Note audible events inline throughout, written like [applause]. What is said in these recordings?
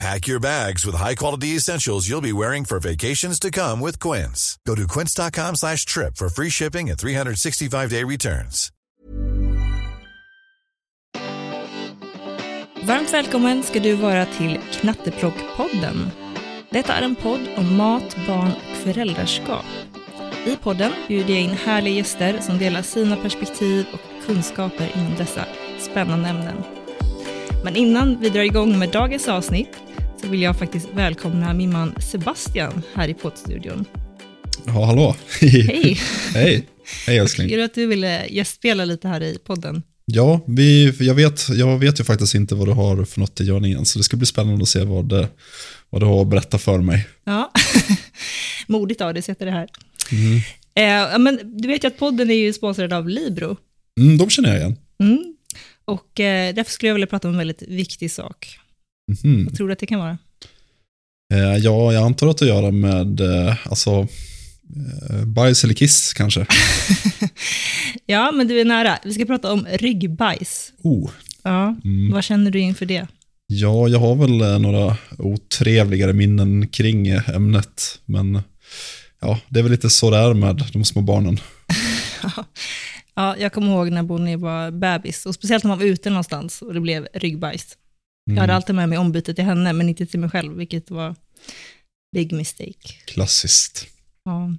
Pack your bags with high-quality essentials you'll be wearing for vacations to come with Quince. Go to quince.com slash trip for free shipping and 365-day returns. Varmt välkommen ska du vara till Knatteplock-podden. Detta är en podd om mat, barn och föräldraskap. I podden bjuder jag in härliga gäster som delar sina perspektiv och kunskaper inom dessa spännande ämnen. Men innan vi drar igång med dagens avsnitt så vill jag faktiskt välkomna min man Sebastian här i poddstudion. Ja, hallå. [laughs] Hej! Hej. Hej älskling. Tycker du att du ville gästspela lite här i podden? Ja, vi, jag, vet, jag vet ju faktiskt inte vad du har för något i görningen, så det ska bli spännande att se vad, det, vad du har att berätta för mig. Ja, [laughs] modigt av dig att sätta det här. Eh, men du vet ju att podden är ju sponsrad av Libro. Mm, de känner jag igen. Mm. Och eh, därför skulle jag vilja prata om en väldigt viktig sak. Mhm. Vad tror du att det kan vara? Eh, ja, jag antar att det har att göra med eh, alltså, eh, bajs eller kiss kanske. [laughs] Ja, men du är nära. Vi ska prata om ryggbajs. Oh. Ja, Mm. vad känner du inför det? Ja, jag har väl några otrevligare minnen kring ämnet, men ja, det är väl lite så det är med de små barnen. [laughs] Ja, jag kommer ihåg när Bonnie var bebis, och speciellt när man var ute någonstans och det blev ryggbajs. Jag hade Mm, alltid med mig ombyte till henne, men inte till mig själv, vilket var big mistake. Klassiskt. Ja.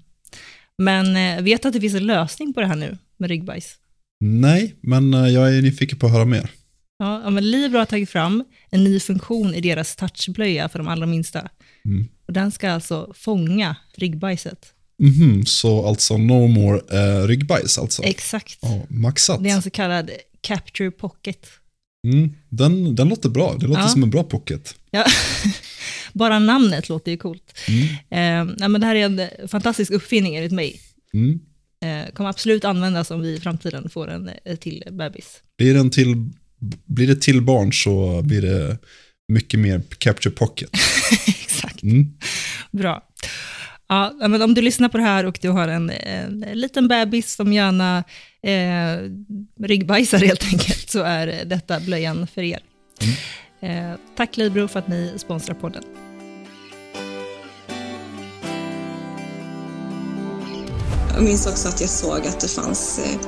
Men eh, vet att det finns en lösning på det här nu med ryggbajs? Nej, men eh, jag är nyfiken på att höra mer. Ja, men Libro har tagit fram en ny funktion i deras touchblöja för de allra minsta. Mm. Och den ska alltså fånga ryggbajset. Mhm, så alltså no more eh, ryggbajs alltså? Exakt. Ja, maxat. Det är en så kallad capture pocket. Mm, den, den låter bra. Det låter Ja. som en bra pocket. Ja. [laughs] Bara namnet låter ju coolt. Mm. Eh, nej, men det här är en fantastisk uppfinning enligt mig. Mm. Eh, kommer absolut användas om vi i framtiden får en eh, till bebis. Blir, det en till, blir det till barn så blir det mycket mer capture pocket. [laughs] Exakt. Mm. Bra. Ja, men om du lyssnar på det här och du har en, en liten bebis som gärna eh, ryggbajsar helt enkelt, så är detta blöjan för er. Eh, tack Libro för att ni sponsrar podden. Jag minns också att jag såg att det fanns eh,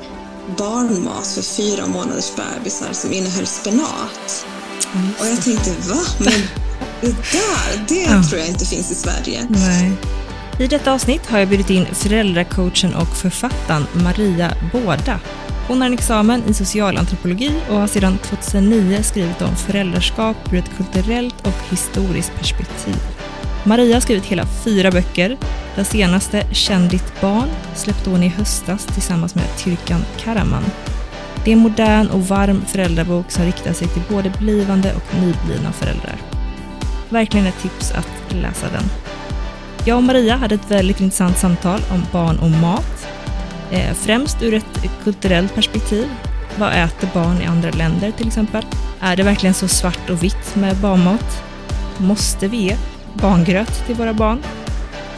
barnmat för fyra månaders bebisar som innehöll spenat. Och jag tänkte, va? Men [laughs] det där, det Ja. tror jag inte finns i Sverige. Nej. I detta avsnitt har jag bjudit in föräldracoachen och författaren Maria Båda. Hon har en examen i socialantropologi och har sedan 2009 skrivit om föräldraskap ur ett kulturellt och historiskt perspektiv. Maria har skrivit hela fyra böcker. Den senaste, Känn ditt barn, släppte hon i höstas tillsammans med Tyrkan Karaman. Det är en modern och varm föräldrabok som riktar sig till både blivande och nyblivna föräldrar. Verkligen ett tips att läsa den. Jag och Maria hade ett väldigt intressant samtal om barn och mat. Eh, främst ur ett kulturellt perspektiv. Vad äter barn i andra länder till exempel? Är det verkligen så svart och vitt med barnmat? Måste vi ge barngröt till våra barn?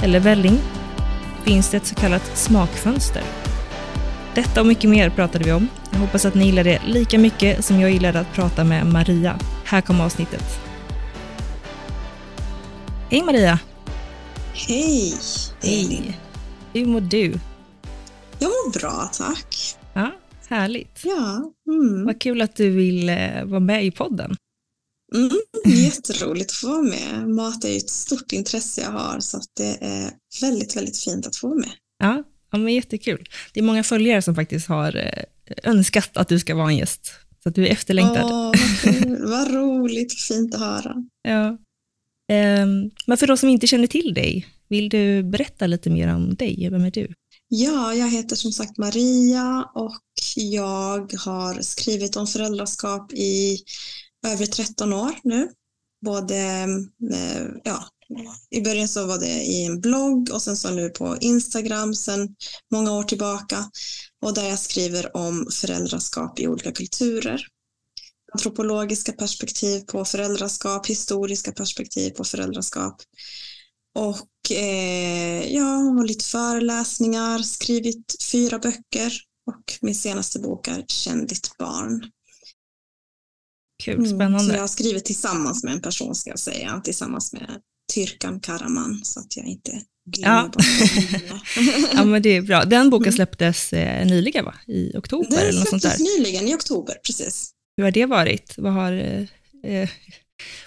Eller välling? Finns det ett så kallat smakfönster? Detta och mycket mer pratade vi om. Jag hoppas att ni gillar det lika mycket som jag gillade att prata med Maria. Här kommer avsnittet. Hej Maria! Hej! Hej! Hur mår du? Jag mår bra, tack. Ja, härligt. Ja. Mm. Vad kul att du vill eh, vara med i podden. Mm, jätteroligt att få vara med. Mat är ju ett stort intresse jag har så att det är väldigt, väldigt fint att få vara med. Ja, ja men jättekul. Det är många följare som faktiskt har eh, önskat att du ska vara en gäst. Så att du är efterlängtad. Åh, vad, kul. vad roligt och fint att höra. [laughs] Ja. Ehm, men för de som inte känner till dig, vill du berätta lite mer om dig? Vem är du? Ja, jag heter som sagt Maria och jag har skrivit om föräldraskap i över 13 år nu. Både, eh, ja, i början så var det i en blogg och sen så nu på Instagram sedan många år tillbaka och där jag skriver om föräldraskap i olika kulturer. Antropologiska perspektiv på föräldraskap, historiska perspektiv på föräldraskap. Och eh, jag har hållit föreläsningar, skrivit fyra böcker och min senaste bok är Känn ditt barn. Kul, spännande. Mm, jag har skrivit tillsammans med en person ska jag säga, tillsammans med Tyrkan Karaman så att jag inte glömmer ja. [laughs] Ja men det är bra. Den boken mm. släpptes eh, nyligen va? I oktober? Den eller något sånt där. släpptes nyligen i oktober, precis. Hur har det varit? Vad har, eh,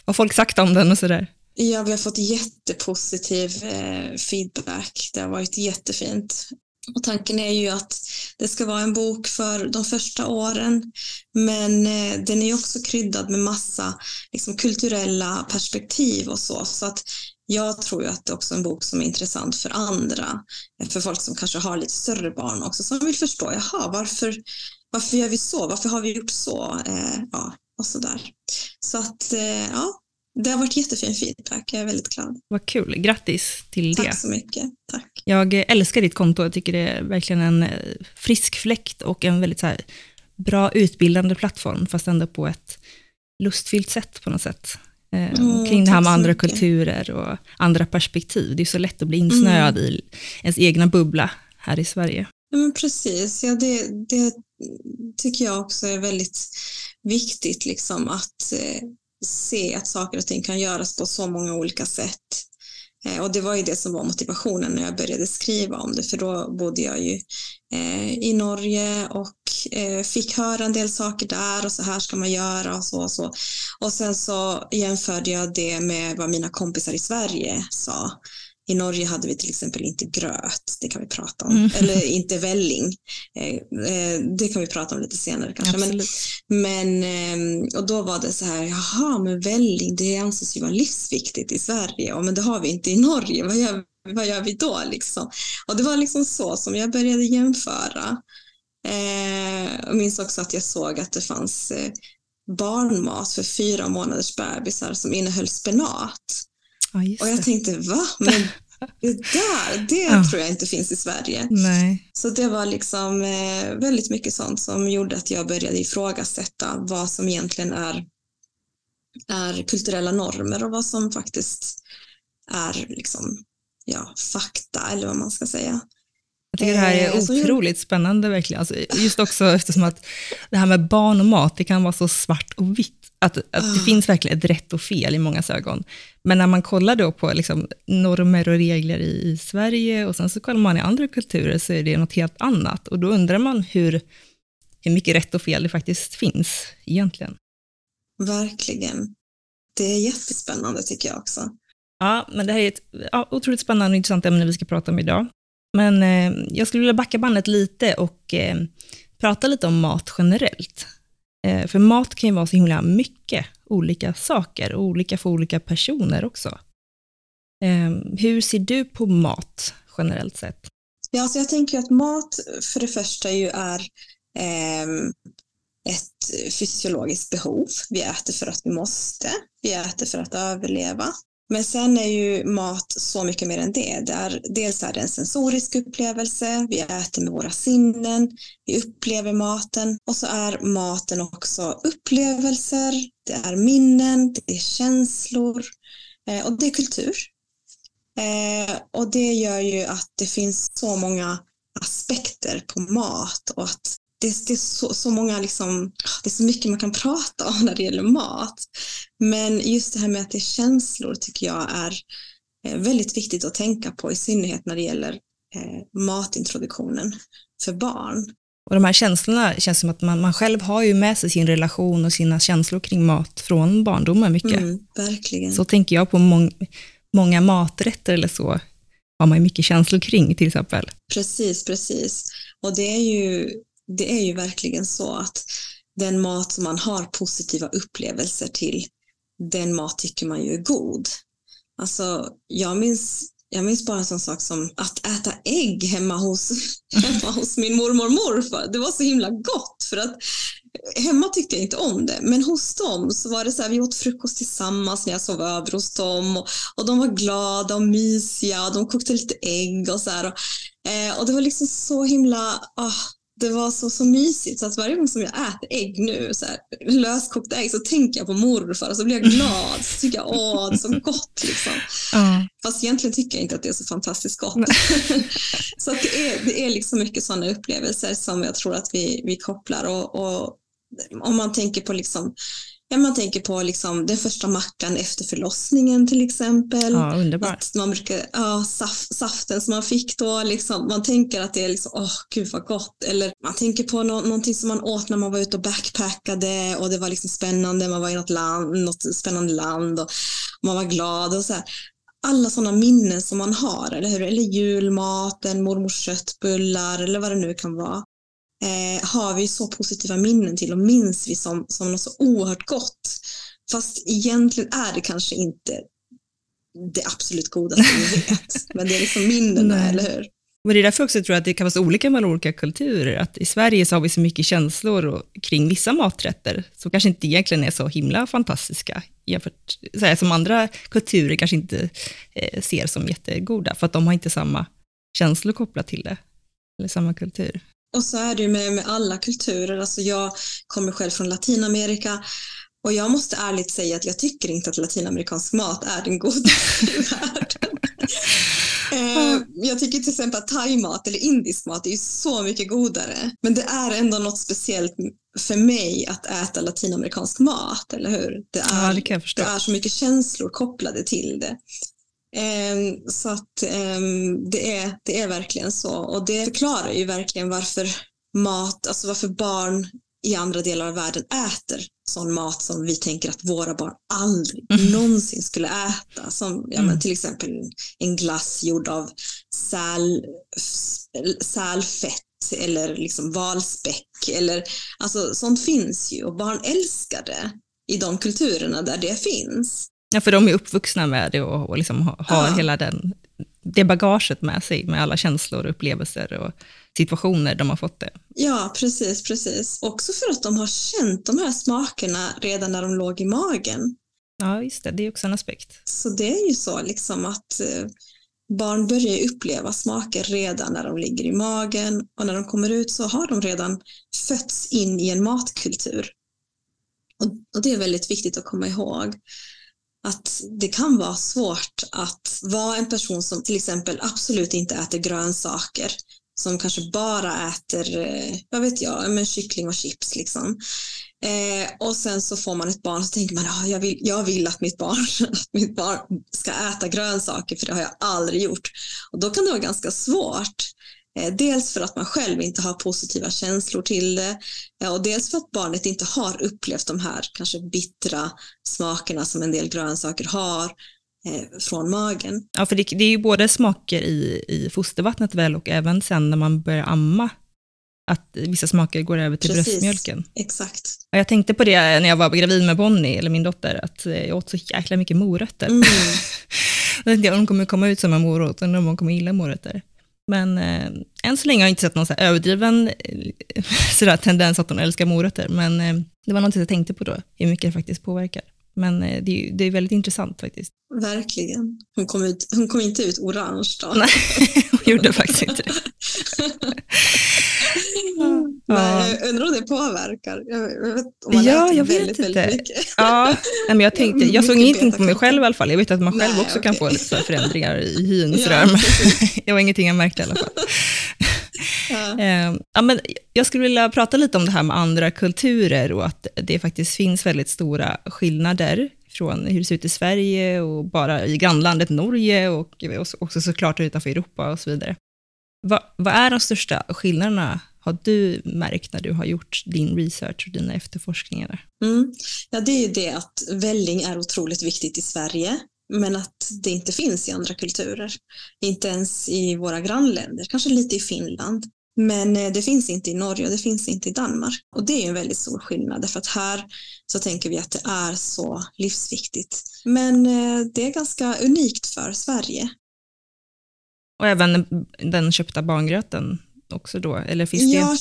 vad har folk sagt om den och sådär? Ja, vi har fått jättepositiv eh, feedback. Det har varit jättefint. Och tanken är ju att det ska vara en bok för de första åren, men eh, den är också kryddad med massa liksom, kulturella perspektiv och så. Så att jag tror ju att det också är en bok som är intressant för andra, eh, för folk som kanske har lite större barn också, som vill förstå, jaha, varför, varför gör vi så? Varför har vi gjort så? Eh, ja, och så där. Så att, eh, ja, det har varit jättefin feedback, jag är väldigt glad. Vad kul, grattis till Tack det. Tack så mycket. Tack. Jag älskar ditt konto, jag tycker det är verkligen en eh, frisk fläkt och en väldigt så här, bra utbildande plattform, fast ändå på ett lustfyllt sätt på något sätt. mm, kring det här med andra mycket. kulturer och andra perspektiv. Det är så lätt att bli insnöad mm. i ens egna bubbla här i Sverige. Ja, men precis, ja, det, det tycker jag också är väldigt viktigt, liksom, att eh, se att saker och ting kan göras på så många olika sätt. Eh, och det var ju det som var motivationen när jag började skriva om det, för då bodde jag ju eh, i Norge och eh, fick höra en del saker där och så här ska man göra och så och så. Och sen så jämförde jag det med vad mina kompisar i Sverige sa. I Norge hade vi till exempel inte gröt, det kan vi prata om, mm. eller inte välling. Eh, eh, det kan vi prata om lite senare kanske. Men, men, ehm, och då var det så här, jaha, men välling, det anses ju vara livsviktigt i Sverige, och men det har vi inte i Norge, vad gör, vad gör vi då liksom? Och det var liksom så som jag började jämföra. Eh, jag minns också att jag såg att det fanns barnmat för fyra månaders bebisar som innehöll spenat. Ja, och jag tänkte, va? Men det där, det [laughs] ja. tror jag inte finns i Sverige. Nej. Så det var liksom eh, väldigt mycket sånt som gjorde att jag började ifrågasätta vad som egentligen är, är kulturella normer och vad som faktiskt är liksom, ja, fakta eller vad man ska säga. Jag tycker det här är eh, otroligt spännande verkligen. Alltså, just också eftersom att det här med barn och mat, det kan vara så svart och vitt. Att, att det ah. finns verkligen ett rätt och fel i många ögon. Men när man kollar då på liksom normer och regler i, i, Sverige och sen så kollar man i andra kulturer så är det något helt annat. Och då undrar man hur, hur mycket rätt och fel det faktiskt finns egentligen. Verkligen. Det är jättespännande tycker jag också. Ja, men det här är ett ja, otroligt spännande och intressant ämne vi ska prata om idag. Men eh, jag skulle vilja backa bandet lite och eh, prata lite om mat generellt. Eh, för mat kan ju vara så himla mycket olika saker och olika för olika personer också. Eh, hur ser du på mat generellt sett? Ja, alltså jag tänker att mat för det första ju är eh, ett fysiologiskt behov. Vi äter för att vi måste. Vi äter för att överleva. Men sen är ju mat så mycket mer än det. det är, dels är det en sensorisk upplevelse, vi äter med våra sinnen, vi upplever maten och så är maten också upplevelser, det är minnen, det är känslor eh, och det är kultur. Eh, och det gör ju att det finns så många aspekter på mat och att det, det är så, så många liksom, det är så mycket man kan prata om när det gäller mat. Men just det här med att det är känslor tycker jag är eh, väldigt viktigt att tänka på, i synnerhet när det gäller eh, matintroduktionen för barn. Och de här känslorna känns som att man, man själv har ju med sig sin relation och sina känslor kring mat från barndomen mycket. Mm, verkligen. Så tänker jag på mång, många maträtter eller så, har man ju mycket känslor kring till exempel. Precis, precis. Och det är ju, det är ju verkligen så att den mat som man har positiva upplevelser till, den mat tycker man ju är god. Alltså, jag minns jag minns bara en sån sak som att äta ägg hemma hos, [laughs] hemma hos min mormor och morfar. Det var så himla gott för att hemma tyckte jag inte om det. Men hos dem så var det så här, vi åt frukost tillsammans när jag sov över hos dem och, och de var glada och mysiga och de kokte lite ägg och så här. Och, eh, och det var liksom så himla, ah, det var så, så mysigt så att varje gång som jag äter ägg nu, så här, löskokta ägg, så tänker jag på morfar och så blir jag glad. Så tycker jag, åh, det är så gott liksom. Mm. Fast egentligen tycker jag inte att det är så fantastiskt gott. [laughs] så att det, är, det är liksom mycket sådana upplevelser som jag tror att vi, vi kopplar och, och om man tänker på liksom Ja, man tänker på liksom den första mackan efter förlossningen till exempel. Ja, underbart. Man brukar, ja, saf, saften som man fick då, liksom, man tänker att det är liksom, åh oh, gud vad gott. Eller man tänker på no någonting som man åt när man var ute och backpackade och det var liksom spännande, man var i något, land, något spännande land och man var glad och så här. Alla sådana minnen som man har, eller hur? Eller julmaten, mormors köttbullar eller vad det nu kan vara eh, har vi så positiva minnen till och minns vi som, som något så oerhört gott. Fast egentligen är det kanske inte det absolut godaste vi vet. [laughs] Men det är liksom minnena, eller hur? Men det är därför också jag tror att det kan vara så olika mellan olika kulturer. Att I Sverige så har vi så mycket känslor och, kring vissa maträtter, som kanske inte egentligen är så himla fantastiska, jämfört, så här, som andra kulturer kanske inte eh, ser som jättegoda, för att de har inte samma känslor kopplat till det, eller samma kultur. Och så är det med, med alla kulturer. Alltså jag kommer själv från Latinamerika och jag måste ärligt säga att jag tycker inte att latinamerikansk mat är den godaste i världen. [laughs] Eh, jag tycker till exempel att thaimat eller indisk mat är så mycket godare. Men det är ändå något speciellt för mig att äta latinamerikansk mat, eller hur? Det är, ja, det, det är så mycket känslor kopplade till det. Ehm, så att ehm, det är, det är verkligen så och det förklarar ju verkligen varför mat, alltså varför barn i andra delar av världen äter sån mat som vi tänker att våra barn aldrig mm. någonsin skulle äta. Som ja, men mm. till exempel en glass gjord av säl, sälfett eller liksom valspäck. Eller, alltså, sånt finns ju och barn älskar det i de kulturerna där det finns. Ja, för de är uppvuxna med det och, och liksom har, har hela den, det bagaget med sig, med alla känslor och upplevelser och situationer de har fått det. Ja, precis, precis. Också för att de har känt de här smakerna redan när de låg i magen. Ja, just det, det är också en aspekt. Så det är ju så liksom att eh, barn börjar uppleva smaker redan när de ligger i magen och när de kommer ut så har de redan fötts in i en matkultur. Och, och det är väldigt viktigt att komma ihåg att det kan vara svårt att vara en person som till exempel absolut inte äter grönsaker, som kanske bara äter, eh, vad vet jag, men kyckling och chips liksom. Eh, och sen så får man ett barn och så tänker man, ah, jag, vill, jag vill att mitt, barn, [laughs] att mitt barn ska äta grönsaker för det har jag aldrig gjort. Och då kan det vara ganska svårt dels för att man själv inte har positiva känslor till det eh, och dels för att barnet inte har upplevt de här kanske bittra smakerna som en del grönsaker har eh, från magen. Ja, för det, det är ju både smaker i, i fostervattnet väl och även sen när man börjar amma att vissa smaker går över till Precis, bröstmjölken. Exakt. Och jag tänkte på det när jag var gravid med Bonnie, eller min dotter, att jag åt så jäkla mycket morötter. Mm. [laughs] jag tänkte om hon kommer komma ut som en morot, undrar om hon kommer gilla morötter. Men eh, än så länge har jag inte sett någon så överdriven eh, [laughs] sådär tendens att hon älskar morötter, men eh, det var något jag tänkte på då, hur mycket det faktiskt påverkar. Men eh, det, är, det är väldigt intressant faktiskt. Verkligen. Hon kom, ut, hon kom inte ut orange då. Nej, [laughs] hon gjorde faktiskt inte det. [laughs] Men jag undrar om det påverkar. Jag vet, om man ja, jag vet väldigt, inte. Väldigt ja, men jag, tänkte, jag såg ingenting på mig själv i alla fall. Jag vet att man själv Nej, också okay. kan få lite förändringar i hyns ja, [laughs] det var ingenting jag märkte i alla fall. [laughs] Eh, ja, men jag skulle vilja prata lite om det här med andra kulturer och att det faktiskt finns väldigt stora skillnader från hur det ser ut i Sverige och bara i grannlandet Norge och också såklart utanför Europa och så vidare. Vad, vad är de största skillnaderna har du märkt när du har gjort din research och dina efterforskningar? Mm. Ja, det är ju det att välling är otroligt viktigt i Sverige, men att det inte finns i andra kulturer. Inte ens i våra grannländer, kanske lite i Finland. Men eh, det finns inte i Norge och det finns inte i Danmark. Och det är en väldigt stor skillnad, för att här så tänker vi att det är så livsviktigt. Men eh, det är ganska unikt för Sverige. Och även den köpta barngröten också då? Eller finns det... Ja,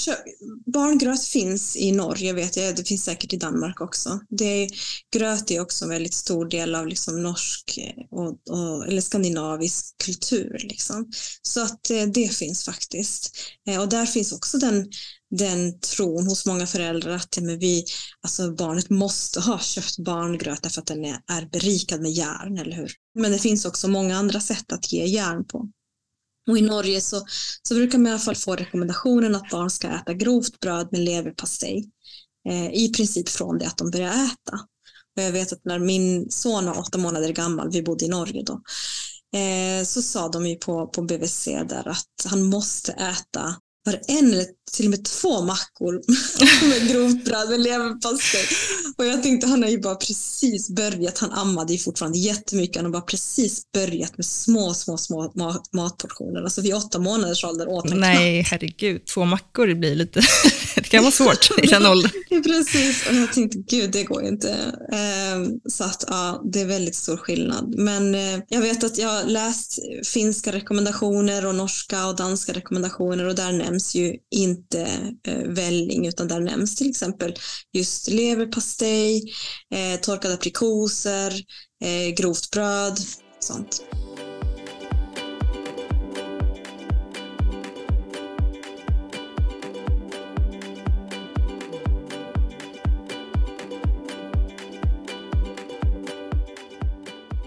barngröt finns i Norge vet jag, det finns säkert i Danmark också. Det, gröt är också en väldigt stor del av liksom norsk eh, och, och, eller skandinavisk kultur. Liksom. Så att eh, det finns faktiskt. Eh, och där finns också den, den tron hos många föräldrar att men vi, alltså barnet måste ha köpt barngröt därför att den är, är berikad med järn, eller hur? Men det finns också många andra sätt att ge järn på. Och i Norge så, så brukar man i alla fall få rekommendationen att barn ska äta grovt bröd med leverpastej. Eh, I princip från det att de börjar äta. Och jag vet att när min son var åtta månader gammal, vi bodde i Norge då, eh, så sa de ju på, på BVC där att han måste äta var en eller till och med två mackor [laughs] med grovt bröd med leverpastej. Och jag tänkte, han har ju bara precis börjat, han ammade ju fortfarande jättemycket, han har bara precis börjat med små, små, små matportioner. Alltså vid åtta månaders ålder åt han Nej, knappt. herregud, två mackor blir lite, [laughs] det kan vara svårt i den åldern. [laughs] precis, och jag tänkte, gud det går ju inte. Ehm, så att ja, det är väldigt stor skillnad. Men eh, jag vet att jag har läst finska rekommendationer och norska och danska rekommendationer och där nämns ju inte inte eh, välling utan där nämns till exempel just leverpastej, eh, torkade aprikoser, eh, grovt bröd, sånt.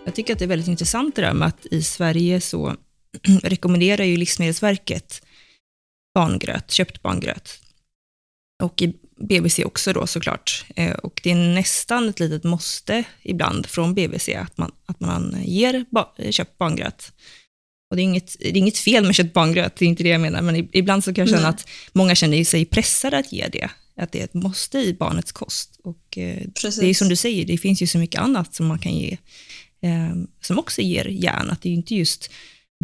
Jag tycker att det är väldigt intressant det där med att i Sverige så [clears throat] rekommenderar ju Livsmedelsverket barngröt, köpt barngröt. Och i BVC också då såklart. Eh, och det är nästan ett litet måste ibland från BVC att man, att man ger ba, köpt barngröt. Och det är, inget, det är inget fel med köpt barngröt, det är inte det jag menar, men ibland så kan jag känna Nej. att många känner sig pressade att ge det, att det är ett måste i barnets kost. Och eh, det är som du säger, det finns ju så mycket annat som man kan ge, eh, som också ger järn, att det är ju inte just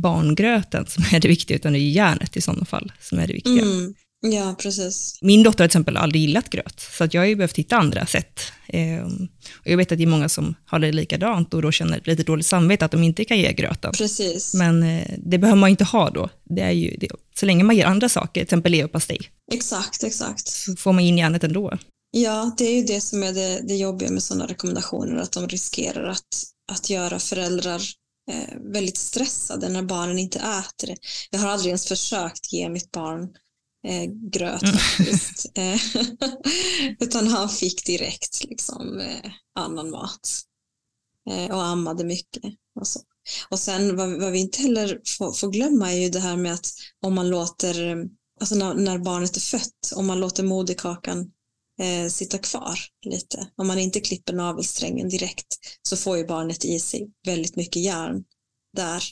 barngröten som är det viktiga, utan det är järnet i sådana fall som är det viktiga. Mm. Ja, precis. Min dotter har till exempel aldrig gillat gröt, så att jag har ju behövt hitta andra sätt. Ehm, och jag vet att det är många som har det likadant och då känner lite dåligt samvete att de inte kan ge gröten. Precis. Men eh, det behöver man inte ha då. Det är ju det. Så länge man ger andra saker, till exempel leverpastej. Exakt, exakt. Så får man in järnet ändå. Ja, det är ju det som är det, det jobbiga med sådana rekommendationer, att de riskerar att, att göra föräldrar väldigt stressade när barnen inte äter det. Jag har aldrig ens försökt ge mitt barn eh, gröt mm. faktiskt. [laughs] Eh, [laughs] utan han fick direkt liksom, eh, annan mat. Eh, och ammade mycket. Och, så. och sen vad, vad vi inte heller får, får, glömma är ju det här med att om man låter, alltså när, när barnet är fött, om man låter moderkakan eh, sitta kvar lite. Om man inte klipper navelsträngen direkt så får ju barnet i sig väldigt mycket järn där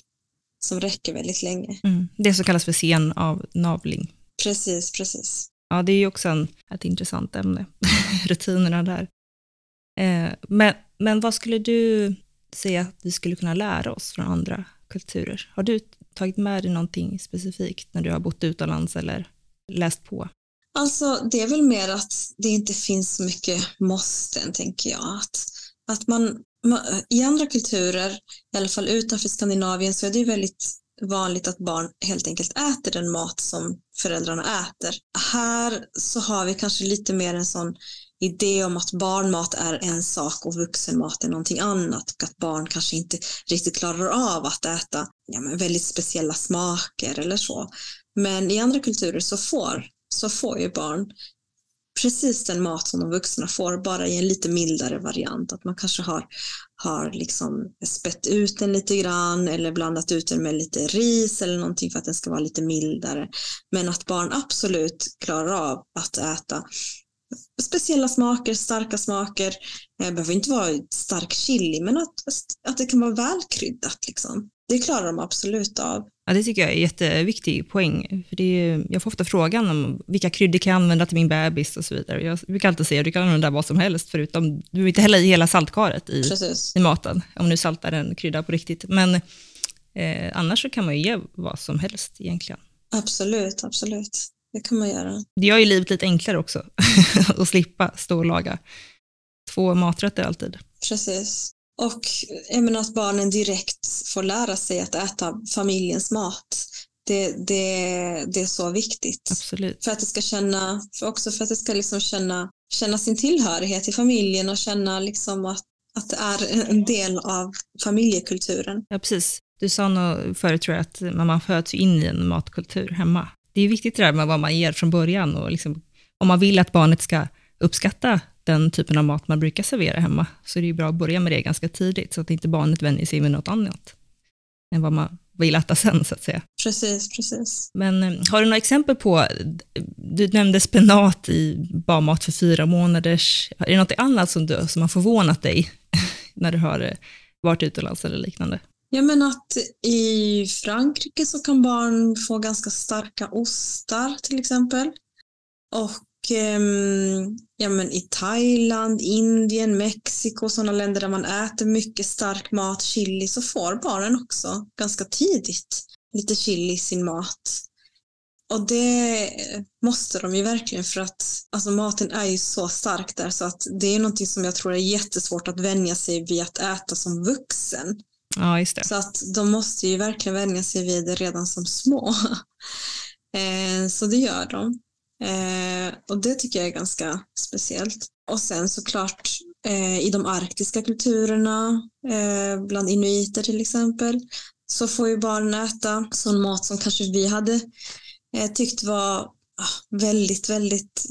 som räcker väldigt länge. Mm. Det som kallas för sen av navling. Precis, precis. Ja, det är ju också en, ett intressant ämne, [laughs] rutinerna där. Eh, men, men vad skulle du säga att vi skulle kunna lära oss från andra kulturer? Har du tagit med dig någonting specifikt när du har bott utomlands eller läst på? Alltså det är väl mer att det inte finns så mycket måsten, tänker jag. Att, att man, man, I andra kulturer, i alla fall utanför Skandinavien, så är det väldigt vanligt att barn helt enkelt äter den mat som föräldrarna äter. Här så har vi kanske lite mer en sån idé om att barnmat är en sak och vuxenmat är någonting annat och att barn kanske inte riktigt klarar av att äta ja, men väldigt speciella smaker eller så. Men i andra kulturer så får så får ju barn precis den mat som de vuxna får, bara i en lite mildare variant. Att man kanske har, har liksom spett ut den lite grann eller blandat ut den med lite ris eller någonting för att den ska vara lite mildare. Men att barn absolut klarar av att äta speciella smaker, starka smaker. Det behöver inte vara stark chili, men att, att det kan vara välkryddat. Liksom. Det klarar de absolut av. Ja, det tycker jag är en jätteviktig poäng. För det är, jag får ofta frågan om vilka kryddor kan jag använda till min bebis och så vidare. Jag brukar alltid säga att du kan använda vad som helst, förutom du vill inte hälla i hela saltkaret i, i maten, om du saltar en krydda på riktigt. Men eh, annars så kan man ju ge vad som helst egentligen. Absolut, absolut. Det kan man göra. Det gör ju livet lite enklare också, [laughs] att slippa stå och laga två maträtter alltid. Precis. Och jag menar att barnen direkt får lära sig att äta familjens mat. Det, det, det är så viktigt. Absolut. För att det ska känna, för också för att det ska liksom känna, känna sin tillhörighet i familjen och känna liksom att, att det är en del av familjekulturen. Ja, precis. Du sa nog förut tror jag att man föds in i en matkultur hemma. Det är viktigt det där med vad man ger från början och liksom, om man vill att barnet ska uppskatta den typen av mat man brukar servera hemma, så är det ju bra att börja med det ganska tidigt, så att inte barnet vänjer sig med något annat än vad man vill äta sen, så att säga. Precis, precis. Men eh, har du några exempel på, du nämnde spenat i barnmat för fyra månaders, är det något annat som, du, som har förvånat dig [laughs] när du har eh, varit utomlands eller liknande? Ja, men att i Frankrike så kan barn få ganska starka ostar till exempel. Och ja, men i Thailand, Indien, Mexiko, sådana länder där man äter mycket stark mat, chili, så får barnen också ganska tidigt lite chili i sin mat. Och det måste de ju verkligen för att alltså maten är ju så stark där så att det är någonting som jag tror är jättesvårt att vänja sig vid att äta som vuxen. Ja, just det. Så att de måste ju verkligen vänja sig vid det redan som små. [laughs] Eh, så det gör de. Eh, och det tycker jag är ganska speciellt. Och sen såklart eh, i de arktiska kulturerna, eh, bland inuiter till exempel, så får ju barnen äta sån mat som kanske vi hade eh, tyckt var ah, väldigt, väldigt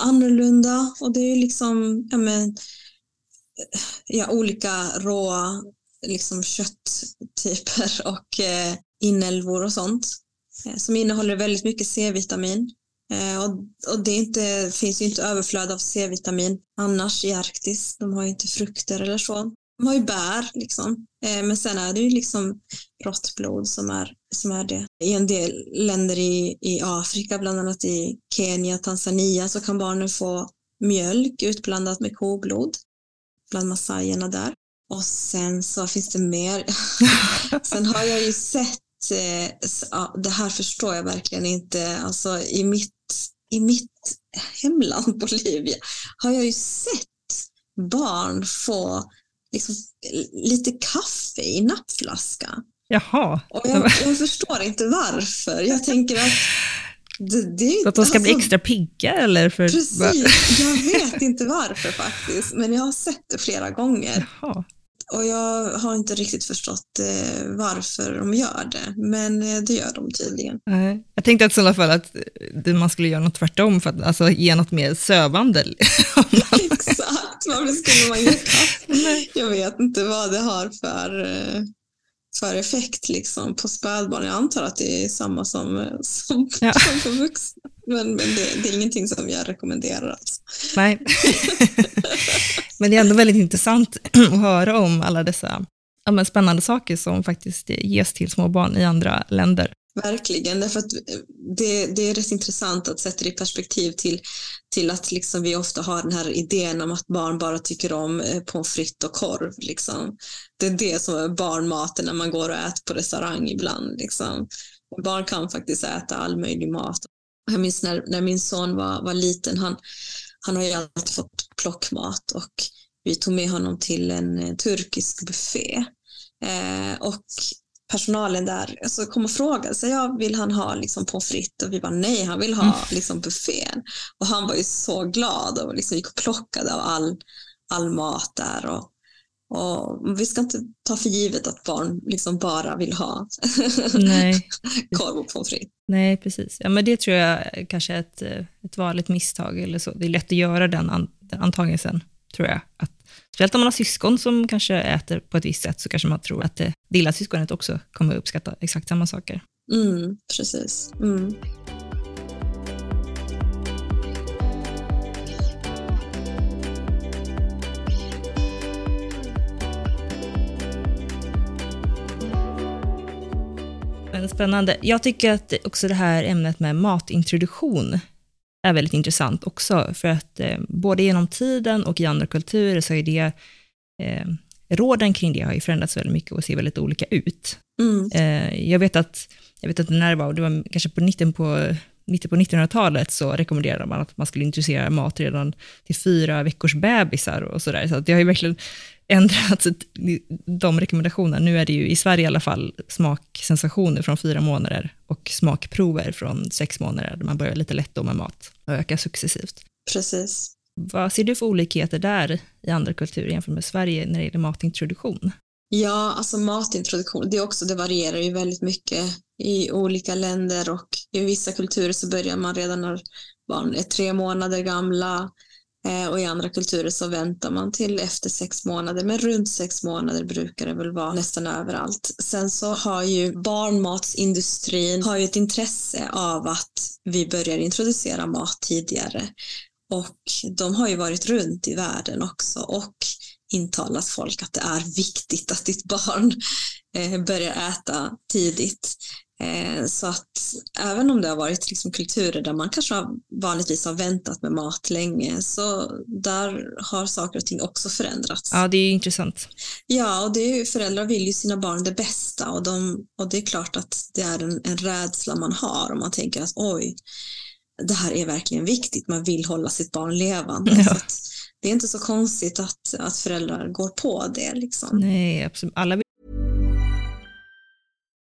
annorlunda. Och det är ju liksom, ja men, eh, ja, olika råa liksom kötttyper [laughs] och eh, inälvor och sånt eh, som innehåller väldigt mycket C-vitamin Eh, och, och det inte, finns ju inte överflöd av C-vitamin annars i Arktis. De har ju inte frukter eller så. De har ju bär, liksom. Eh, men sen är det ju liksom rått blod som är, som är det. I en del länder i, i Afrika, bland annat i Kenya, Tanzania, så kan barnen få mjölk utblandat med koblod bland massajerna där. Och sen så finns det mer. [laughs] sen har jag ju sett eh, det här förstår jag verkligen inte. Alltså, i, mitt, i mitt hemland Bolivia har jag ju sett barn få liksom, lite kaffe i nappflaska. Jaha. Och jag, jag förstår inte varför. Jag tänker att det, det, så att de ska alltså, bli extra pigga eller? För, precis, jag vet inte varför faktiskt, men jag har sett det flera gånger. Jaha. Och jag har inte riktigt förstått eh, varför de gör det, men eh, det gör de tydligen. Nej. Jag tänkte att i alla fall att eh, man skulle göra något tvärtom, för att alltså, ge något mer sövande. [laughs] Exakt, varför skulle man ge kaffe? Jag vet inte vad det har för, eh, för effekt liksom, på spädbarn. Jag antar att det är samma som, som, ja. [laughs] som för vuxna. Men, men det, det, är ingenting som jag rekommenderar. Alltså. Nej. [laughs] men det är ändå väldigt intressant att höra om alla dessa ja, spännande saker som faktiskt ges till små barn i andra länder. Verkligen, därför att eh, det, det är rätt intressant att sätta det i perspektiv till, till att liksom vi ofta har den här idén om att barn bara tycker om eh, pommes frites och korv. Liksom. Det är det som är barnmaten när man går och äter på restaurang ibland. Liksom. Barn kan faktiskt äta all möjlig mat. Jag minns när, när min son var, var liten, han, han har ju alltid fått plockmat och vi tog med honom till en eh, turkisk buffé. Eh, och personalen där alltså, kom och frågade sig, ja, vill han ha liksom, pommes frites? Och vi bara nej, han vill ha mm. liksom, buffén. Och han var ju så glad och liksom gick och plockade av all, all mat där. Och, Och vi ska inte ta för givet att barn liksom bara vill ha Nej. [laughs] korv och pommes frites. Nej, precis. Ja, men det tror jag kanske är ett, ett vanligt misstag. Eller så. Det är lätt att göra den, an, den antagelsen, tror jag. Att, speciellt om man har syskon som kanske äter på ett visst sätt, så kanske man tror att det, det lilla syskonet också kommer uppskatta exakt samma saker. Mm, precis. Mm. Men spännande. Jag tycker att också det här ämnet med matintroduktion är väldigt intressant också, för att eh, både genom tiden och i andra kulturer så är det, eh, råden kring det har ju förändrats väldigt mycket och ser väldigt olika ut. Mm. Eh, jag vet att, jag vet att när det var, det var kanske på mitten på, mitten på 1900-talet så rekommenderade man att man skulle introducera mat redan till fyra veckors bebisar och sådär. Så att det har ju verkligen ändrats, de rekommendationerna. Nu är det ju i Sverige i alla fall smaksensationer från fyra månader och smakprover från sex månader, där man börjar lite lätt då med mat och ökar successivt. Precis. Vad ser du för olikheter där i andra kulturer jämfört med Sverige när det gäller matintroduktion? Ja, alltså matintroduktion, det, också, det varierar ju väldigt mycket i olika länder och i vissa kulturer så börjar man redan när barn är tre månader gamla Eh, och i andra kulturer så väntar man till efter sex månader, men runt sex månader brukar det väl vara nästan överallt. Sen så har ju barnmatsindustrin har ju ett intresse av att vi börjar introducera mat tidigare och de har ju varit runt i världen också och intalat folk att det är viktigt att ditt barn eh, börjar äta tidigt. Eh, så att även om det har varit liksom kulturer där man kanske har, vanligtvis har väntat med mat länge, så där har saker och ting också förändrats. Ja, det är intressant. Ja, och det är ju, föräldrar vill ju sina barn det bästa och, de, och det är klart att det är en, en rädsla man har om man tänker att oj, det här är verkligen viktigt, man vill hålla sitt barn levande. Ja. Så det är inte så konstigt att, att föräldrar går på det. Liksom. Nej, absolut. Alla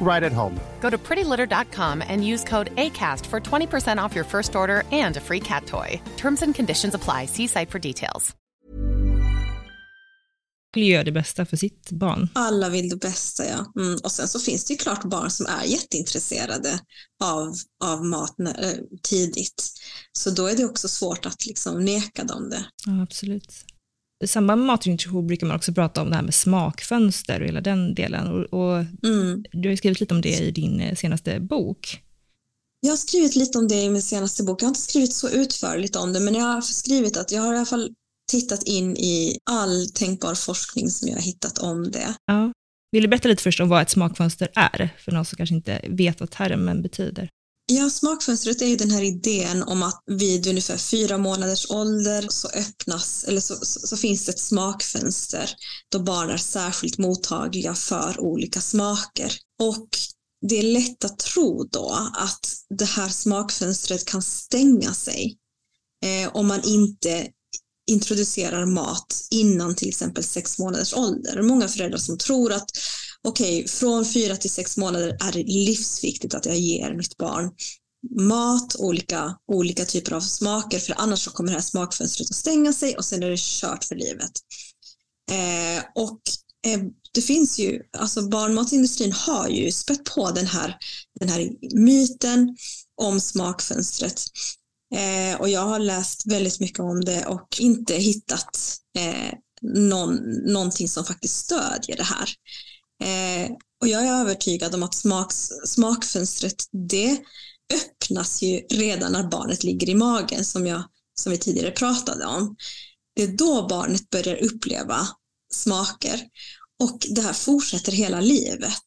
right at home. Go to prettylitter.com and use code ACAST for 20% off your first order and a free cat toy. Terms and conditions apply. See site for details. vill göra det bästa för sitt barn. Alla vill det bästa, ja. Mm. Och sen så finns det ju klart barn som är jätteintresserade av, av mat när, eh, tidigt. Så då är det också svårt att liksom neka dem det. Ja, absolut. I samband med matintroduktion brukar man också prata om det här med smakfönster och hela den delen. Och, och Mm. Du har skrivit lite om det i din eh, senaste bok. Jag har skrivit lite om det i min senaste bok. Jag har inte skrivit så utförligt om det, men jag har skrivit att jag har i alla fall tittat in i all tänkbar forskning som jag har hittat om det. Ja. Vill du berätta lite först om vad ett smakfönster är, för någon som kanske inte vet vad termen betyder? Ja, smakfönstret är ju den här idén om att vid ungefär fyra månaders ålder så öppnas, eller så, så, så finns det ett smakfönster då barn är särskilt mottagliga för olika smaker. Och det är lätt att tro då att det här smakfönstret kan stänga sig eh, om man inte introducerar mat innan till exempel sex månaders ålder. Många föräldrar som tror att okej, okay, från fyra till sex månader är det livsviktigt att jag ger mitt barn mat, olika, olika typer av smaker, för annars så kommer det här smakfönstret att stänga sig och sen är det kört för livet. Eh, och eh, det finns ju, alltså barnmatsindustrin har ju spett på den här, den här myten om smakfönstret. Eh, och jag har läst väldigt mycket om det och inte hittat eh, någon, någonting som faktiskt stödjer det här. Eh, och jag är övertygad om att smaks, smakfönstret, det öppnas ju redan när barnet ligger i magen som, jag, som vi tidigare pratade om. Det är då barnet börjar uppleva smaker och det här fortsätter hela livet.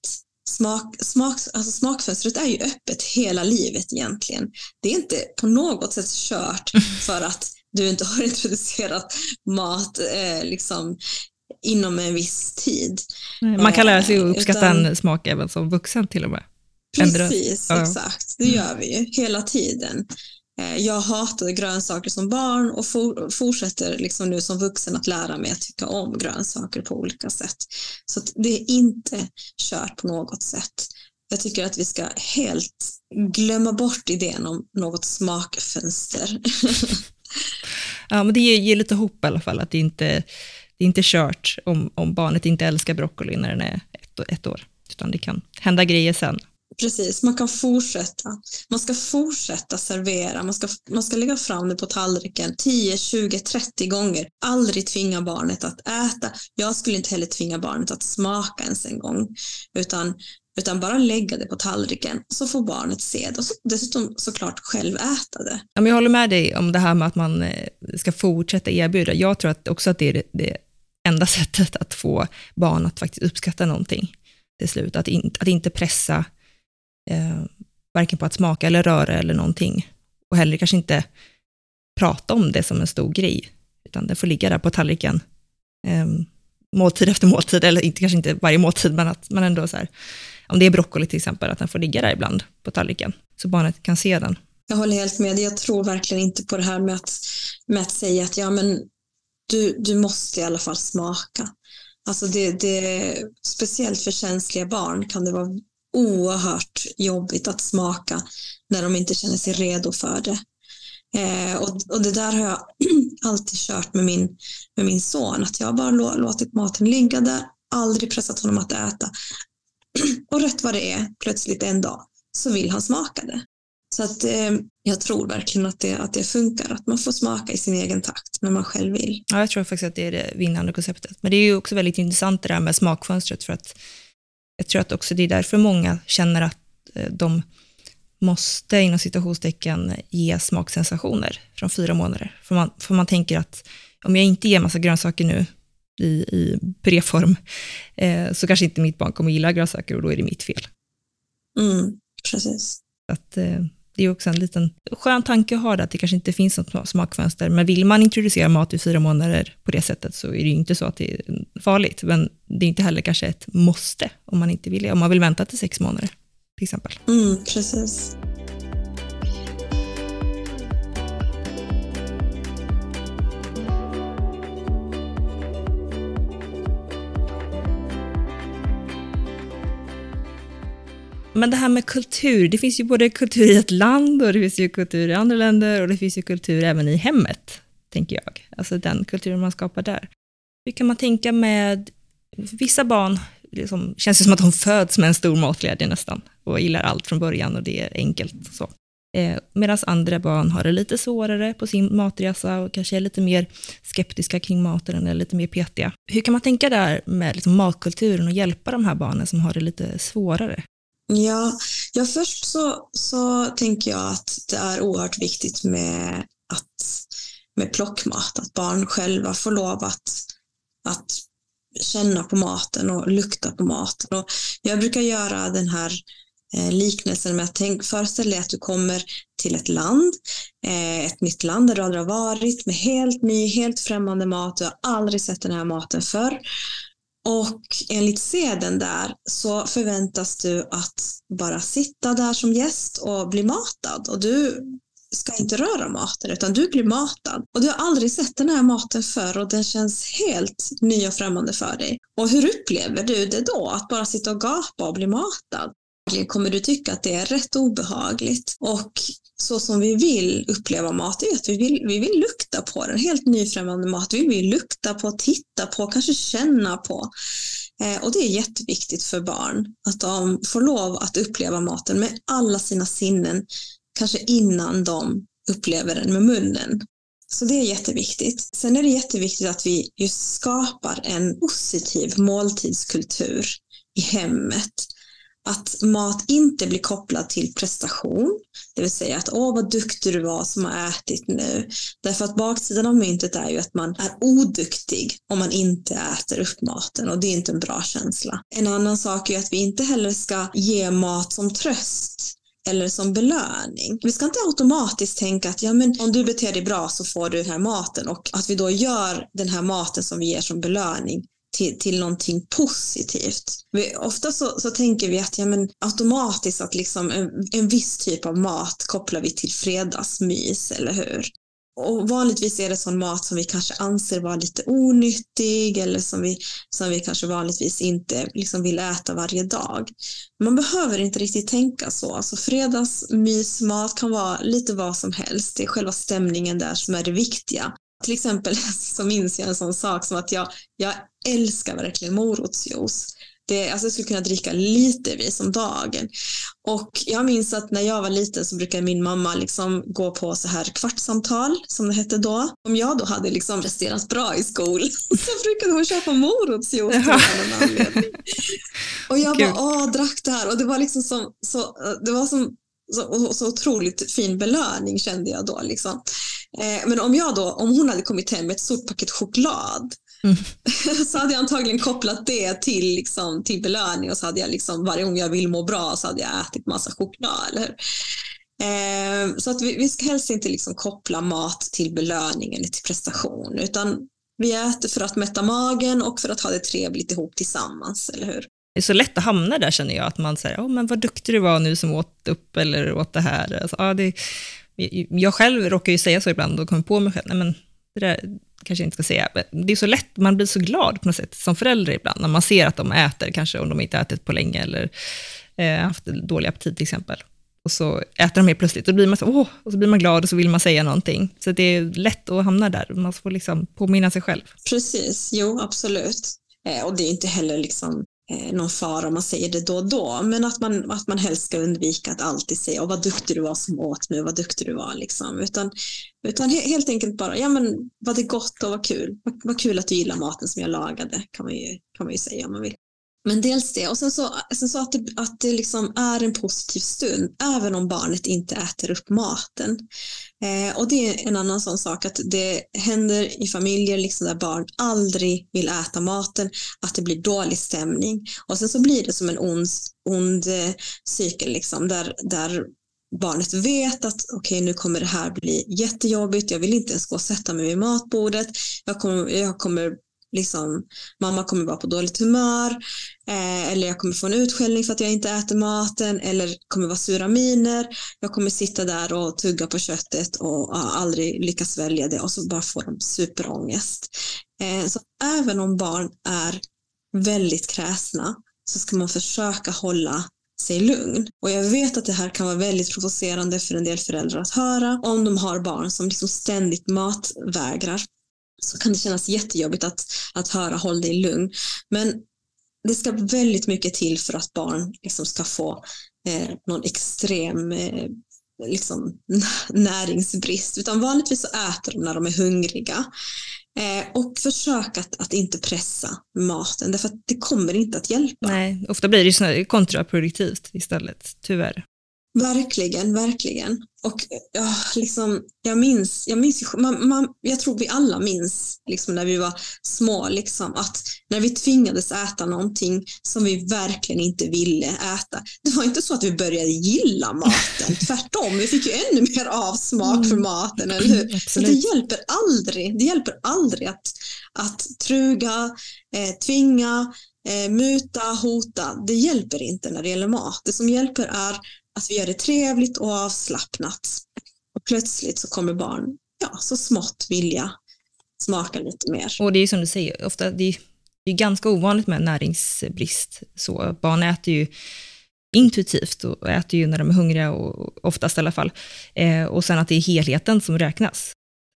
Smak, smak, alltså smakfönstret är ju öppet hela livet egentligen. Det är inte på något sätt kört för att du inte har [laughs] introducerat mat eh, liksom, inom en viss tid. Man kan lära sig att eh, uppskatta Utan, en smak även som vuxen till och med. Precis, ja. exakt. Det gör vi ju hela tiden. Eh, jag hatade grönsaker som barn och for, fortsätter liksom nu som vuxen att lära mig att tycka om grönsaker på olika sätt. Så det är inte kört på något sätt. Jag tycker att vi ska helt glömma bort idén om något smakfönster. [laughs] ja, men det ger, ger, lite hopp i alla fall, att det inte det är inte kört om, om barnet inte älskar broccoli när den är ett, ett år, utan det kan hända grejer sen. Precis, man kan fortsätta. Man ska fortsätta servera, man ska, man ska lägga fram det på tallriken 10, 20, 30 gånger. Aldrig tvinga barnet att äta. Jag skulle inte heller tvinga barnet att smaka ens en gång, utan, utan bara lägga det på tallriken så får barnet se det och så, dessutom såklart själv äta det. Jag håller med dig om det här med att man eh, ska fortsätta erbjuda. Jag tror att också att det är det enda sättet att få barn att faktiskt uppskatta någonting till slut. Att, in, att inte pressa eh, varken på att smaka eller röra eller någonting. Och heller kanske inte prata om det som en stor grej, utan det får ligga där på tallriken eh, måltid efter måltid, eller inte, kanske inte varje måltid, men att man ändå så här, om det är broccoli till exempel, att den får ligga där ibland på tallriken, så barnet kan se den. Jag håller helt med. Jag tror verkligen inte på det här med att, med att säga att ja, men du, du måste i alla fall smaka. Alltså det, det, speciellt för känsliga barn kan det vara oerhört jobbigt att smaka när de inte känner sig redo för det. Eh, och, och det där har jag [clears throat] alltid kört med min, med min son, att jag bara låtit maten ligga där, aldrig pressat honom att äta. [clears throat] och rätt vad det är, plötsligt en dag, så vill han smaka det. Så att, eh, jag tror verkligen att det, att det funkar, att man får smaka i sin egen takt när man själv vill. Ja, jag tror faktiskt att det är det vinnande konceptet. Men det är ju också väldigt intressant det där med smakfönstret, för att jag tror att också det är därför många känner att eh, de måste inom citationstecken ge smaksensationer från fyra månader. För man, för man tänker att om jag inte ger massa grönsaker nu i, i puréform, eh, så kanske inte mitt barn kommer gilla grönsaker och då är det mitt fel. Mm, precis. Att, eh, det är också en liten skön tanke att ha det, att det kanske inte finns något smakfönster. Men vill man introducera mat i fyra månader på det sättet så är det ju inte så att det är farligt. Men det är inte heller kanske ett måste om man inte vill Om man vill vänta till sex månader till exempel. Mm, precis. Men det här med kultur, det finns ju både kultur i ett land och det finns ju kultur i andra länder och det finns ju kultur även i hemmet, tänker jag. Alltså den kulturen man skapar där. Hur kan man tänka med, vissa barn liksom, känns det som att de föds med en stor matglädje nästan och gillar allt från början och det är enkelt så. Eh, Medan andra barn har det lite svårare på sin matresa och kanske är lite mer skeptiska kring maten eller lite mer petiga. Hur kan man tänka där med liksom matkulturen och hjälpa de här barnen som har det lite svårare? Ja, ja först så, så tänker jag att det är oerhört viktigt med, att, med plockmat, att barn själva får lov att, att känna på maten och lukta på maten. Och jag brukar göra den här eh, liknelsen med att tänk, föreställ dig att du kommer till ett land, eh, ett nytt land där du aldrig har varit med helt ny, helt främmande mat. Du har aldrig sett den här maten förr. Och enligt seden där så förväntas du att bara sitta där som gäst och bli matad. Och du ska inte röra maten utan du blir matad. Och du har aldrig sett den här maten förr och den känns helt ny och främmande för dig. Och hur upplever du det då? Att bara sitta och gapa och bli matad? kommer du tycka att det är rätt obehagligt. Och så som vi vill uppleva mat är att vi vill, vi vill lukta på den, helt nyfrämmande mat. Vi vill lukta på, titta på, kanske känna på. Eh, och det är jätteviktigt för barn att de får lov att uppleva maten med alla sina sinnen, kanske innan de upplever den med munnen. Så det är jätteviktigt. Sen är det jätteviktigt att vi just skapar en positiv måltidskultur i hemmet att mat inte blir kopplad till prestation, det vill säga att åh vad duktig du var som har ätit nu. Därför att baksidan av myntet är ju att man är oduktig om man inte äter upp maten och det är inte en bra känsla. En annan sak är att vi inte heller ska ge mat som tröst eller som belöning. Vi ska inte automatiskt tänka att ja, men om du beter dig bra så får du den här maten och att vi då gör den här maten som vi ger som belöning till, till någonting positivt. Vi, ofta så, så tänker vi att ja, men automatiskt att liksom en, en viss typ av mat kopplar vi till fredagsmys, eller hur? Och vanligtvis är det sån mat som vi kanske anser vara lite onyttig eller som vi, som vi kanske vanligtvis inte liksom vill äta varje dag. Man behöver inte riktigt tänka så. Alltså fredagsmysmat kan vara lite vad som helst. Det är själva stämningen där som är det viktiga. Till exempel [laughs] så minns jag en sån sak som att jag, jag älskar verkligen morotsjuice. Det, alltså jag skulle kunna dricka litervis om dagen. Och jag minns att när jag var liten så brukade min mamma liksom gå på så här kvartssamtal, som det hette då. Om jag då hade liksom presterat bra i skolan [laughs] så brukade hon köpa morotsjuice [laughs] anledning. Och jag bara, åh, drack det här. Och det var liksom som, så, det var som så, så otroligt fin belöning kände jag då. Liksom. Eh, men om jag då, om hon hade kommit hem med ett stort paket choklad mm. [laughs] så hade jag antagligen kopplat det till, liksom, till belöning och så hade jag liksom, varje gång jag vill må bra så hade jag ätit massa choklad. Eller? Eh, så att vi, vi ska helst inte liksom koppla mat till belöning eller till prestation utan vi äter för att mätta magen och för att ha det trevligt ihop tillsammans, eller hur? Det är så lätt att hamna där känner jag, att man säger, oh, men vad duktig du var nu som åt upp eller åt det här. Alltså, ah, det, jag själv råkar ju säga så ibland och kommer på mig själv, nej men det där kanske jag inte ska säga. Det är så lätt, man blir så glad på något sätt som förälder ibland, när man ser att de äter, kanske om de inte ätit på länge eller eh, haft dålig aptit till exempel. Och så äter de helt plötsligt, och då blir man så, åh, och så blir man glad och så vill man säga någonting. Så det är lätt att hamna där, man får liksom påminna sig själv. Precis, jo absolut. Eh, och det är inte heller liksom Eh, någon fara om man säger det då och då, men att man, att man helst ska undvika att alltid säga oh, vad duktig du var som åt nu, vad duktig du var, liksom. utan, utan helt enkelt bara, ja men var det gott och vad kul, vad, vad kul att du gillar maten som jag lagade, kan man ju, kan man ju säga om man vill. Men dels det, och sen så, sen så att det, att det liksom är en positiv stund, även om barnet inte äter upp maten. Eh, och det är en annan sån sak, att det händer i familjer liksom där barn aldrig vill äta maten, att det blir dålig stämning. Och sen så blir det som en ond, ond eh, cykel, liksom, där, där barnet vet att okej, okay, nu kommer det här bli jättejobbigt, jag vill inte ens gå och sätta mig vid matbordet, jag kommer, jag kommer liksom, mamma kommer vara på dåligt humör eh, eller jag kommer få en utskällning för att jag inte äter maten eller kommer vara sura miner. Jag kommer sitta där och tugga på köttet och uh, aldrig lyckas svälja det och så bara får de superångest. Eh, så även om barn är väldigt kräsna så ska man försöka hålla sig lugn. Och jag vet att det här kan vara väldigt provocerande för en del föräldrar att höra om de har barn som liksom ständigt matvägrar så kan det kännas jättejobbigt att, att höra håll dig lugn. Men det ska väldigt mycket till för att barn liksom ska få eh, någon extrem eh, liksom, [laughs] näringsbrist. Utan vanligtvis så äter de när de är hungriga. Eh, och försök att, att inte pressa maten, därför att det kommer inte att hjälpa. Nej, ofta blir det kontraproduktivt istället, tyvärr. Verkligen, verkligen. Och ja, liksom, jag minns, jag, minns man, man, jag tror vi alla minns liksom, när vi var små, liksom, att när vi tvingades äta någonting som vi verkligen inte ville äta. Det var inte så att vi började gilla maten, [laughs] tvärtom. Vi fick ju ännu mer avsmak mm. för maten, eller hur? [clears throat] Så det hjälper aldrig, det hjälper aldrig att, att truga, eh, tvinga, eh, muta, hota. Det hjälper inte när det gäller mat. Det som hjälper är att vi gör det trevligt och avslappnat. Och plötsligt så kommer barn ja, så smått vilja smaka lite mer. Och det är som du säger, ofta, det är, det är ganska ovanligt med näringsbrist. Så barn äter ju intuitivt och äter ju när de är hungriga, och, oftast i alla fall. Eh, och sen att det är helheten som räknas.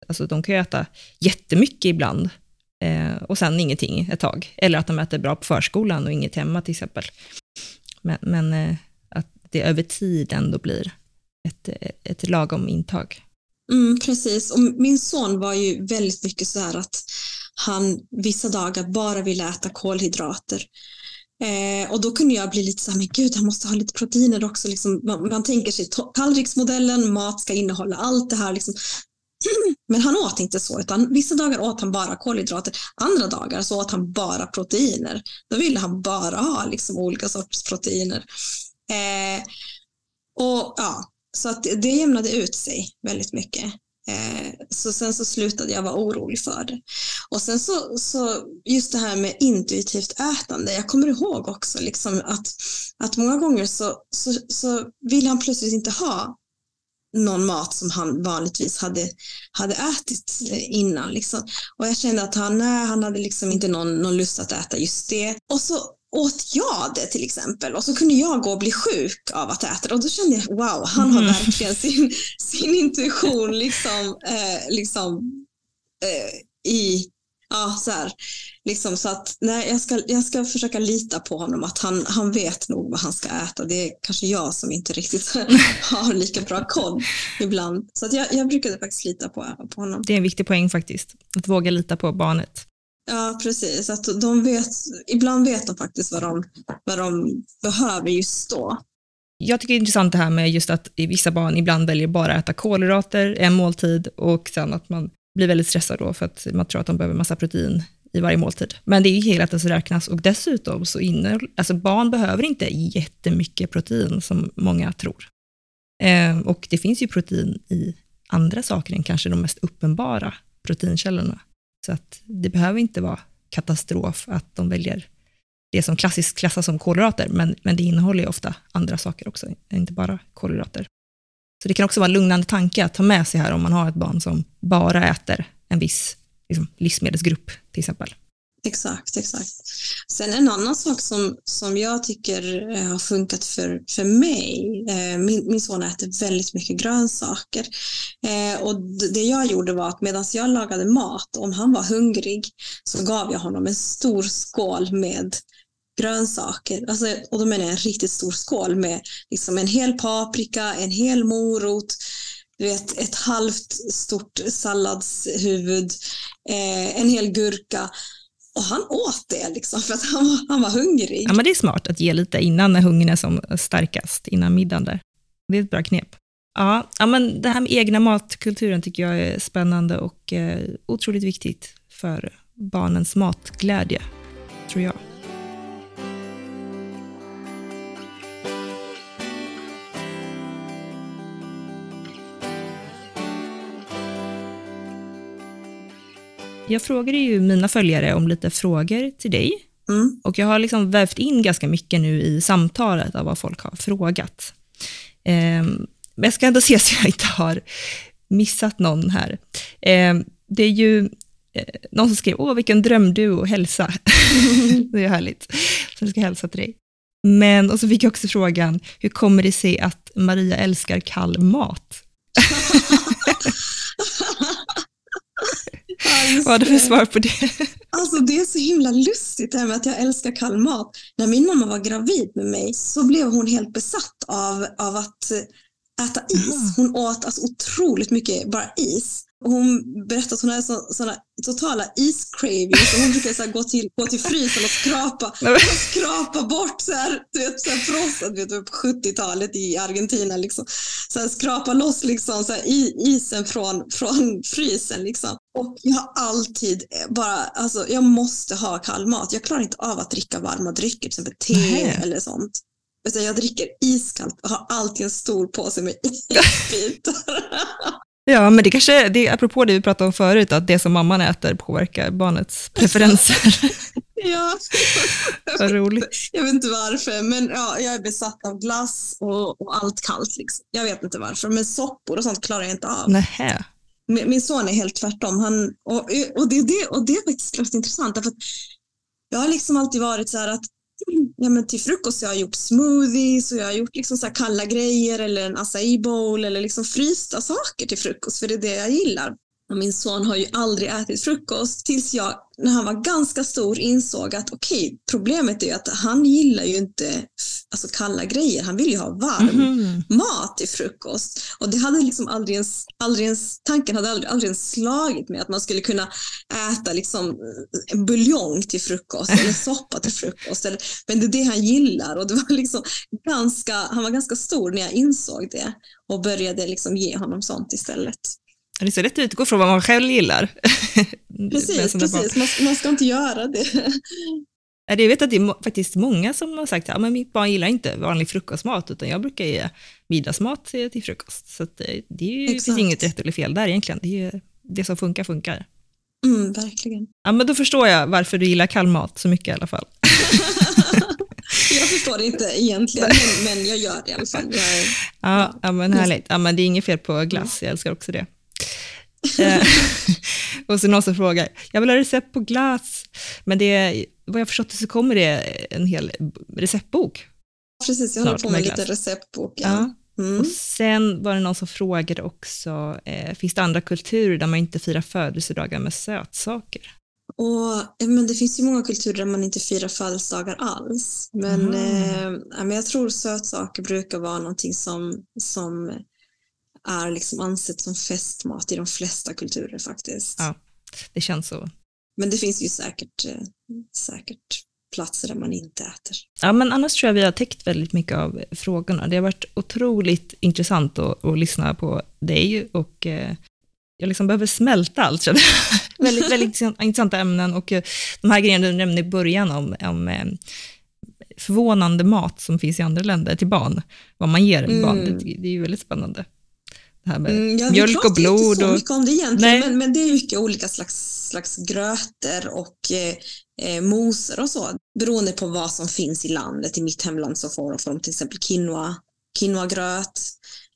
Alltså de kan ju äta jättemycket ibland eh, och sen ingenting ett tag. Eller att de äter bra på förskolan och inget hemma till exempel. Men, men eh, det över tid ändå blir ett, ett lagom intag. Mm, precis, och min son var ju väldigt mycket så här att han vissa dagar bara ville äta kolhydrater. Eh, och då kunde jag bli lite så här, men gud, han måste ha lite proteiner också. Liksom, man, man tänker sig tallriksmodellen, mat ska innehålla allt det här. Liksom. [clears throat] Men han åt inte så, utan vissa dagar åt han bara kolhydrater. Andra dagar så åt han bara proteiner. Då ville han bara ha liksom, olika sorters proteiner. Eh, och ja, Så att det jämnade ut sig väldigt mycket. Eh, så sen så slutade jag vara orolig för det. Och sen så, så just det här med intuitivt ätande. Jag kommer ihåg också liksom att, att många gånger så, så, så vill han plötsligt inte ha någon mat som han vanligtvis hade, hade ätit innan. Liksom. Och jag kände att han, nej, han hade liksom inte någon, någon lust att äta just det. Och så åt jag det till exempel och så kunde jag gå och bli sjuk av att äta det och då kände jag wow, han har mm. verkligen sin, sin intuition liksom, eh, liksom eh, i, ja så här, liksom så att nej, jag ska, jag ska försöka lita på honom att han, han vet nog vad han ska äta. Det är kanske jag som inte riktigt [laughs] har lika bra koll ibland. Så att jag, jag brukade faktiskt lita på, på honom. Det är en viktig poäng faktiskt, att våga lita på barnet. Ja, precis. Att de vet, ibland vet de faktiskt vad de, vad de behöver just då. Jag tycker det är intressant det här med just att vissa barn ibland väljer bara att äta kolhydrater en måltid och sen att man blir väldigt stressad då för att man tror att de behöver massa protein i varje måltid. Men det är ju helheten som räknas och dessutom så innehåller, alltså barn behöver inte jättemycket protein som många tror. Eh, och det finns ju protein i andra saker än kanske de mest uppenbara proteinkällorna. Så att det behöver inte vara katastrof att de väljer det som klassiskt klassas som kolhydrater, men, men det innehåller ju ofta andra saker också, inte bara kolhydrater. Så det kan också vara en lugnande tanke att ta med sig här om man har ett barn som bara äter en viss liksom, livsmedelsgrupp till exempel. Exakt, exakt. Sen en annan sak som, som jag tycker eh, har funkat för, för mig, eh, min, min son äter väldigt mycket grönsaker. Eh, och det jag gjorde var att medan jag lagade mat, om han var hungrig, så gav jag honom en stor skål med grönsaker. Alltså, och då menar jag en riktigt stor skål med liksom en hel paprika, en hel morot, du vet, ett halvt stort salladshuvud, eh, en hel gurka och han åt det liksom för att han var, han var hungrig. Ja, men det är smart att ge lite innan när hungern är som starkast, innan middagen där. Det är ett bra knep. Ja, ja men det här med egna matkulturen tycker jag är spännande och eh, otroligt viktigt för barnens matglädje, tror jag. Jag frågade ju mina följare om lite frågor till dig. Mm. Och jag har liksom vävt in ganska mycket nu i samtalet av vad folk har frågat. Eh, men jag ska ändå se [laughs] så jag inte har missat någon här. Eh, det är ju eh, någon som skrev, åh vilken drömduo, hälsa. [laughs] det är härligt. Så jag ska hälsa till dig. Men, och så fick jag också frågan, hur kommer det sig att Maria älskar kall mat? [laughs] Vad har du för svar på det? Alltså det är så himla lustigt det här med att jag älskar kall mat. När min mamma var gravid med mig så blev hon helt besatt av, av att äta is. Hon åt alltså otroligt mycket bara is. Hon berättade att hon hade sådana totala is-cravings. Hon brukade så gå, till, gå till frysen och skrapa, och skrapa bort så här, du vet, så här frostat, vet du, på 70-talet i Argentina. Liksom. Så här, skrapa loss liksom, så här, isen från, från frysen. Liksom. Och jag har alltid bara, alltså jag måste ha kall mat. Jag klarar inte av att dricka varma drycker, till exempel te Nej. eller sånt. Jag dricker iskallt och har alltid en stor påse med [laughs] isbitar. Ja, men det kanske, det, apropå det vi pratade om förut, att det som mamman äter påverkar barnets preferenser. [laughs] ja, [laughs] vad roligt. Jag vet inte varför, men ja, jag är besatt av glass och, och allt kallt. Liksom. Jag vet inte varför, men soppor och sånt klarar jag inte av. Nähä. Min, min son är helt tvärtom. Han, och, och, det, det, och det är faktiskt intressant, därför att jag har liksom alltid varit så här att ja, men till frukost jag har gjort smoothies och jag har gjort liksom så kalla grejer eller en acai bowl eller liksom frysta saker till frukost för det är det jag gillar min son har ju aldrig ätit frukost tills jag, när han var ganska stor, insåg att okej, okay, problemet är ju att han gillar ju inte alltså, kalla grejer. Han vill ju ha varm mm. mat till frukost. Och det hade liksom aldrig ens, aldrig ens, tanken hade aldrig, aldrig ens slagit mig att man skulle kunna äta liksom en buljong till frukost eller [laughs] soppa till frukost. Eller, men det är det han gillar och det var liksom ganska, han var ganska stor när jag insåg det och började liksom ge honom sånt istället. Det är så rätt att utgå från vad man själv gillar. [laughs] Precis, precis. Man, man, ska inte göra det. Jag vet att det är faktiskt många som har sagt att ja, mitt barn gillar inte vanlig frukostmat, utan jag brukar ge middagsmat till frukost. Så det, det är ju, finns inget rätt eller fel där egentligen. Det, är, det som funkar, funkar. Mm, verkligen. Ja, men då förstår jag varför du gillar kall mat så mycket i alla fall. [laughs] jag förstår det inte egentligen, men, men jag gör det i alla fall. Jag, ja, ja, men härligt. Ja, men det är inget fel på glass, jag älskar också det. Eh, [laughs] och så någon som frågar, jag vill ha recept på glass, men det, vad jag förstått så kommer det en hel receptbok. Precis, jag håller på med en liten receptbok. Ja. ja. Mm. Och sen var det någon som frågade också, eh, finns det andra kulturer där man inte firar födelsedagar med sötsaker? Och, men det finns ju många kulturer där man inte firar födelsedagar alls. Men, mm. eh, men jag tror sötsaker brukar vara någonting som, som är liksom ansett som festmat i de flesta kulturer faktiskt. Ja, det känns så. Men det finns ju säkert, eh, säkert platser där man inte äter. Ja, men annars tror jag vi har täckt väldigt mycket av frågorna. Det har varit otroligt intressant att, att lyssna på dig och eh, jag liksom behöver smälta allt. [laughs] väldigt, väldigt intressanta ämnen och eh, de här grejerna du nämnde i början om, om förvånande mat som finns i andra länder till barn, vad man ger mm. barn, det, det är ju väldigt spännande det här med mm, ja, mjölk och blod. Vi inte så mycket om det egentligen, men, men, det är mycket olika slags, slags grötor och eh, eh, moser och så. Beroende på vad som finns i landet. I mitt hemland så får, får de till exempel quinoa, quinoa-gröt.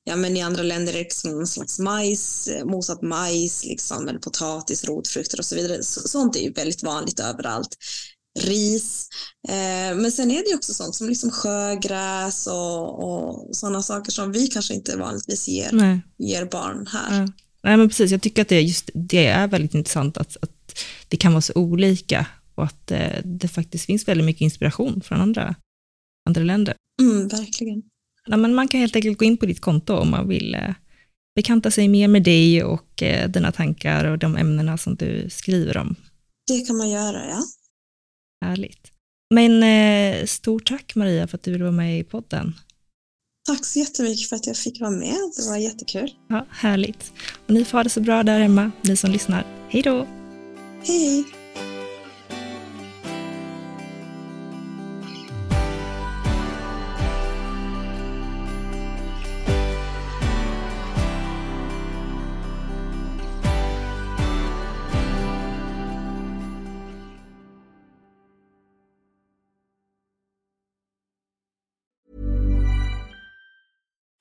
Ja, men i andra länder är det liksom någon slags majs, eh, mosad majs, liksom, eller potatis, rotfrukter och så vidare. Så, sånt är ju väldigt vanligt överallt ris. Eh, men sen är det också sånt som liksom sjögräs och, och sådana saker som vi kanske inte vanligtvis ger, ger barn här. Ja. Nej, men precis. Jag tycker att det, just, det är väldigt intressant att, att det kan vara så olika och att det, eh, det faktiskt finns väldigt mycket inspiration från andra, andra länder. Mm, verkligen. Ja, men man kan helt enkelt gå in på ditt konto om man vill eh, bekanta sig mer med dig och eh, dina tankar och de ämnena som du skriver om. Det kan man göra, ja. Härligt. Men eh, stort tack Maria för att du ville vara med i podden. Tack så jättemycket för att jag fick vara med. Det var jättekul. Ja, härligt. Och ni får ha det så bra där hemma, ni som lyssnar. Hej då! Hej!